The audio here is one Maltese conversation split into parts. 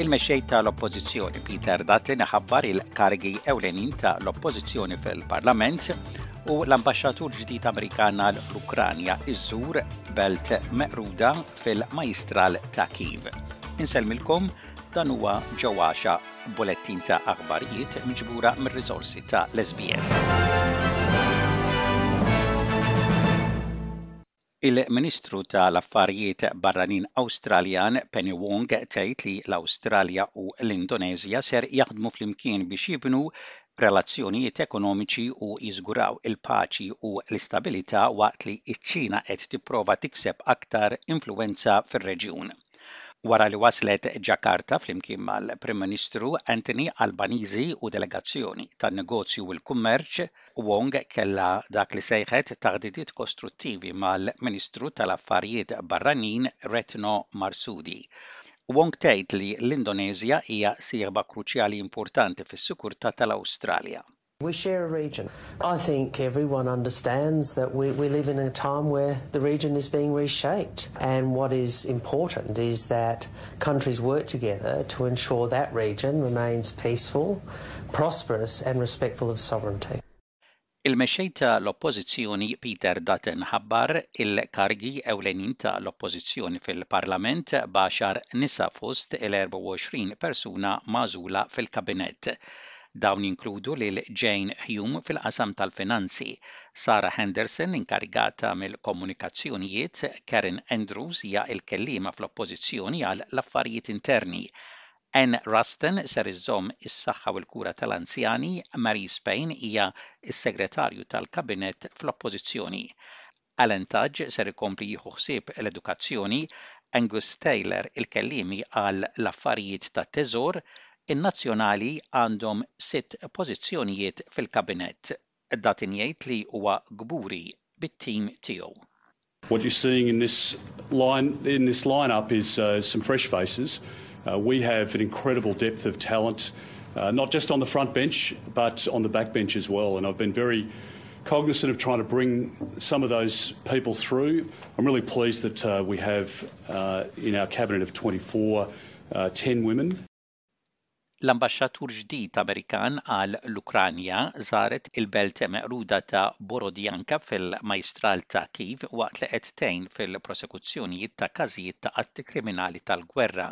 Il-Mexxej ta' l-Oppożizzjoni Peter Dutton iħabbar il-karigi ewlenin ta' l-Oppożizzjoni fil-Parlament u l-Ambaxxatur ġdid Amerikan għal l-Ukranja iżżur belt meqruda fil-Majistral ta' Kiev. Insellmilkom dan huwa ġewwaxa bulettin ta' aħbarijiet miġbura mir-riżorsi ta' l-SBS. Il-Ministru ta' l-Affarijiet Barranin Awstraljan Penny Wong tgħid li l-Awstralja u l-Indoneżja ser jaħdmu flimkien biex jibnu relazzjonijiet ekonomiċi u jiżguraw il-paċi u l-istabilità waqt li ċ-Ċina qed tipprova tikseb aktar influwenza fir-reġjun wara li waslet Ġakarta flimkien mal-Prim Ministru Anthony Albanizi u delegazzjoni tan-negozju u l-kummerċ Wong kellha dak li sejħet taħditiet kostruttivi mal-Ministru tal-Affarijiet Barranin Retno Marsudi. Wong tgħid li l-Indoneżja hija sieħba kruċjali importanti fis-sikurtà tal-Awstralja. We share a region. I think everyone understands that we we live in a time where the region is being reshaped and what is important is that Countries work together to ensure that region remains peaceful, prosperous and respectful of sovereignty. Il-Mexxej ta' l-Oppożizzjoni Peter Dutton ħabbar il-karigi ewlenin ta' l-Oppożizzjoni fil-Parlament b'għaxar nisa fost il-24 persuna magħżula fil-Kabinett. Dawn jinkludu lil Jane Hume fil-qasam tal-finanzi, Sarah Henderson inkarigata mill-komunikazzjonijiet, Karen Andrews hija l-kelliema fl-Oppożizzjoni għal l-Affarijiet Interni, Anne Ruston ser iżżomm is-Saħħa u l-Kura tal-Anzjani, Marise Payne hija s-Segretarju tal-Kabinett fl-Oppożizzjoni. Alan Tudge ser ikompli jieħu ħsieb l-edukazzjoni, Angus Taylor il-kelliem għal l-affarijiet tat-teżor, in-Nazzjonali għandhom sitt pożizzjonijiet fil-Kabinett. Dutton jgħid li huwa kburi bit-tim tiegħu. What you're seeing in this line in this line up is some fresh faces. We have an incredible depth of talent not just on the front bench but on the back bench as well and I've been very cognizant of trying to bring some of those people through. I'm really pleased that uh, we have uh, in our cabinet of 24, uh, 10 women. L-ambaxxatur ġdid Amerikan għal l-Ukranja żaret il-belt meqruda ta' Borodjanka fil-Majstral ta' Kiev waqt li qed tgħin fil-prosekuzzjonijiet ta' każijiet ta' atti kriminali tal-gwerra.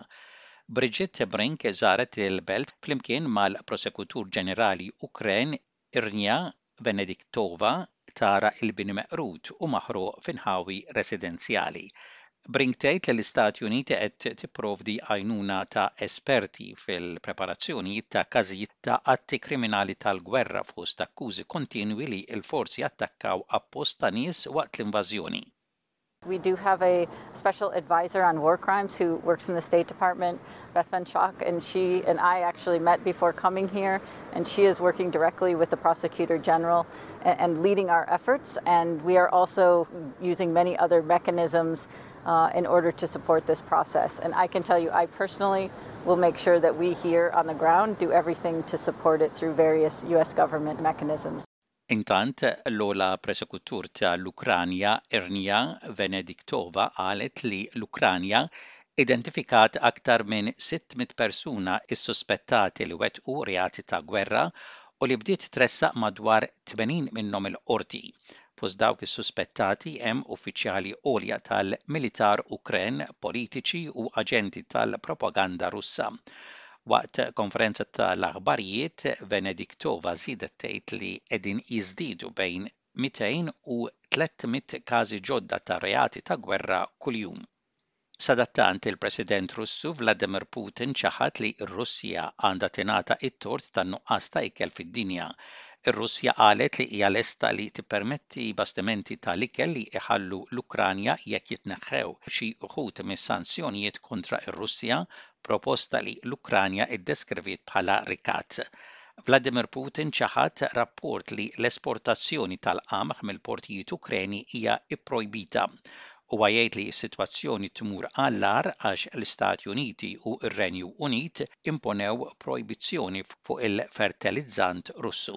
Brigitte Brink żaret il-belt flimkien mal-Prosekutur Ġenerali Ukren Irnja Benediktova tara l-bini meqrud u maħruq fi nħawi residenzjali. Brink tgħid li l-Istati Uniti qed tipprovdi għajnuna ta' esperti fil-preparazzjonijiet ta' każijiet ta' atti kriminali tal-gwerra fost akkużi kontinwi li l-forzi attakkaw apposta nies waqt l-invażjoni. We do have a special advisor on war crimes who works in the State Department, Bethlen Chalk, and she and I actually met before coming here, and she is working directly with the Prosecutor General and, and leading our efforts. And we are also using many other mechanisms uh, in order to support this process. And I can tell you, I personally will make sure that we here on the ground do everything to support it through various U.S. government mechanisms. Intant, l-ogħla Prosekutur ta' l-Ukranja Irnija Venediktova qalet li l-Ukranja identifikat aktar minn 600 persuna ssuspettati li wettqu reati ta' gwerra u li bdiet tressaq madwar 80 minnhom il-Qorti. Fost dawk is-suspettati hemm uffiċjali għolja tal-militar Ukren, politiċi u aġenti tal-propaganda Russa. Waqt konferenza tal-aħbarijiet, Venediktova żiedet tgħid li qegħdin jiżdiedu bejn 200 u 300 każi ġodda ta' reati ta' gwerra kuljum. Sadattant, il-President Russu Vladimir Putin ċaħad li r-Russja għandha tingħata t-tort tan-nuqqas ta' ikel fid-dinja. Ir-Russja qalet li hija lesta li tippermetti bastimenti tal-ikel li jħallu l-Ukranja jekk jitneħħew xi wħud mis-sanzjonijiet kontra r-Russja proposta li l-Ukranja ddeskriviet bħala rikat. Vladimir Putin ċaħad rapport li l-esportazzjoni tal-qamħ mill-portijiet Ukreni hija pprojbita. Huwa jgħid li s-sitwazzjoni tmur għall-agħar għax l-Istati Uniti u r-Renju Unit imponew projbizzjoni fuq il-fertilizzant Russu.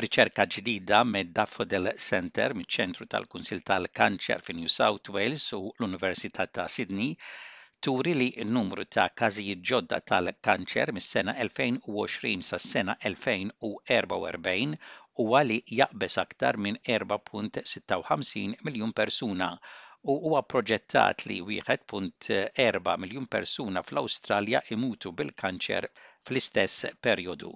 Riċerka ġdida mid-Daffodil Centre, miċ-Ċentru tal-Kunsill tal-Kanċer fi New South Wales u l-Università ta' Sydney, turi li n-numru ta' każijiet ġodda tal-kanċer mis-sena 2020 sas-sena 2044 huwa li jaqbeż aktar minn 4.56 miljun persuna u huwa pproġettat li 1.4 miljun persuna fl-Awstralja jmutu bil-kanċer fl-istess perjodu.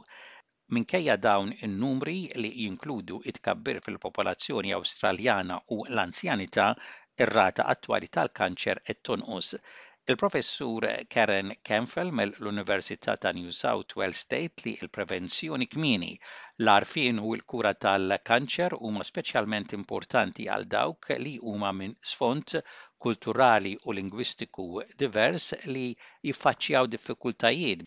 Minkejja dawn in-numri, li jinkludu t-tkabbir fil-popolazzjoni Awstraljana u l-anzjanità, ir-rata attwali tal-kanċer qed tonqos. Il-Professur Karen Campbell mill-Università ta' New South Wales tgħid li l-prevenzjoni kmieni, l-għarfien u l-kura tal-kanċer huma speċjalment importanti għal dawk li huma minn sfond kulturali u lingwistiku divers li jiffaċċjaw diffikultajiet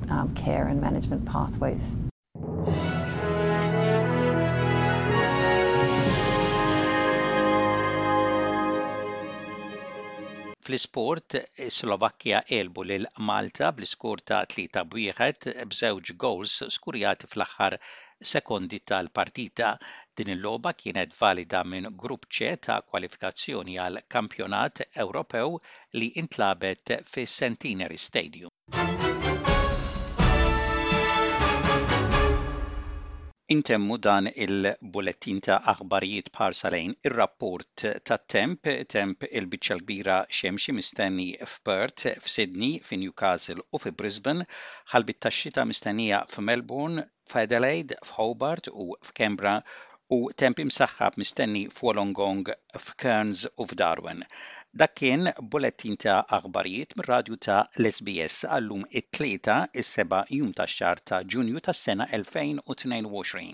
care and management pathways. Fl-isport, is-Slovakkja għelbu lil Malta bl-iskor ta' 3 b' 1 b'żewġ gowls skurjati fl-aħħar sekondi tal-partita. Din il-logħba kienet valida minn Grupp C ta' kwalifikazzjoni għall-Kampjonat Ewropew li intlagħbet fis-Centenary Stadium. Intemmu dan il-bulettin ta' aħbarijiet b'ħarsa lejn ir-rapport tat-temp, temp il-biċċa l-kbira xemxi mistenni f'Perth, f'Sydney, fi Newcastle u fi Brisbane, ħalbiet tax-xita mistennija f'Melbourne, f'Adelaide, f'Hobart u f'Canberra, u temp imsaħħab mistenni f'Wollongong, f'Cairns u f'Darwin. Dak kien bullettin ta' aħbarijiet mir-radju ta' l-SBS għal-lum it-Tlieta, is-seba' jum tax-xahar ta' Ġunju tas-sena 2022.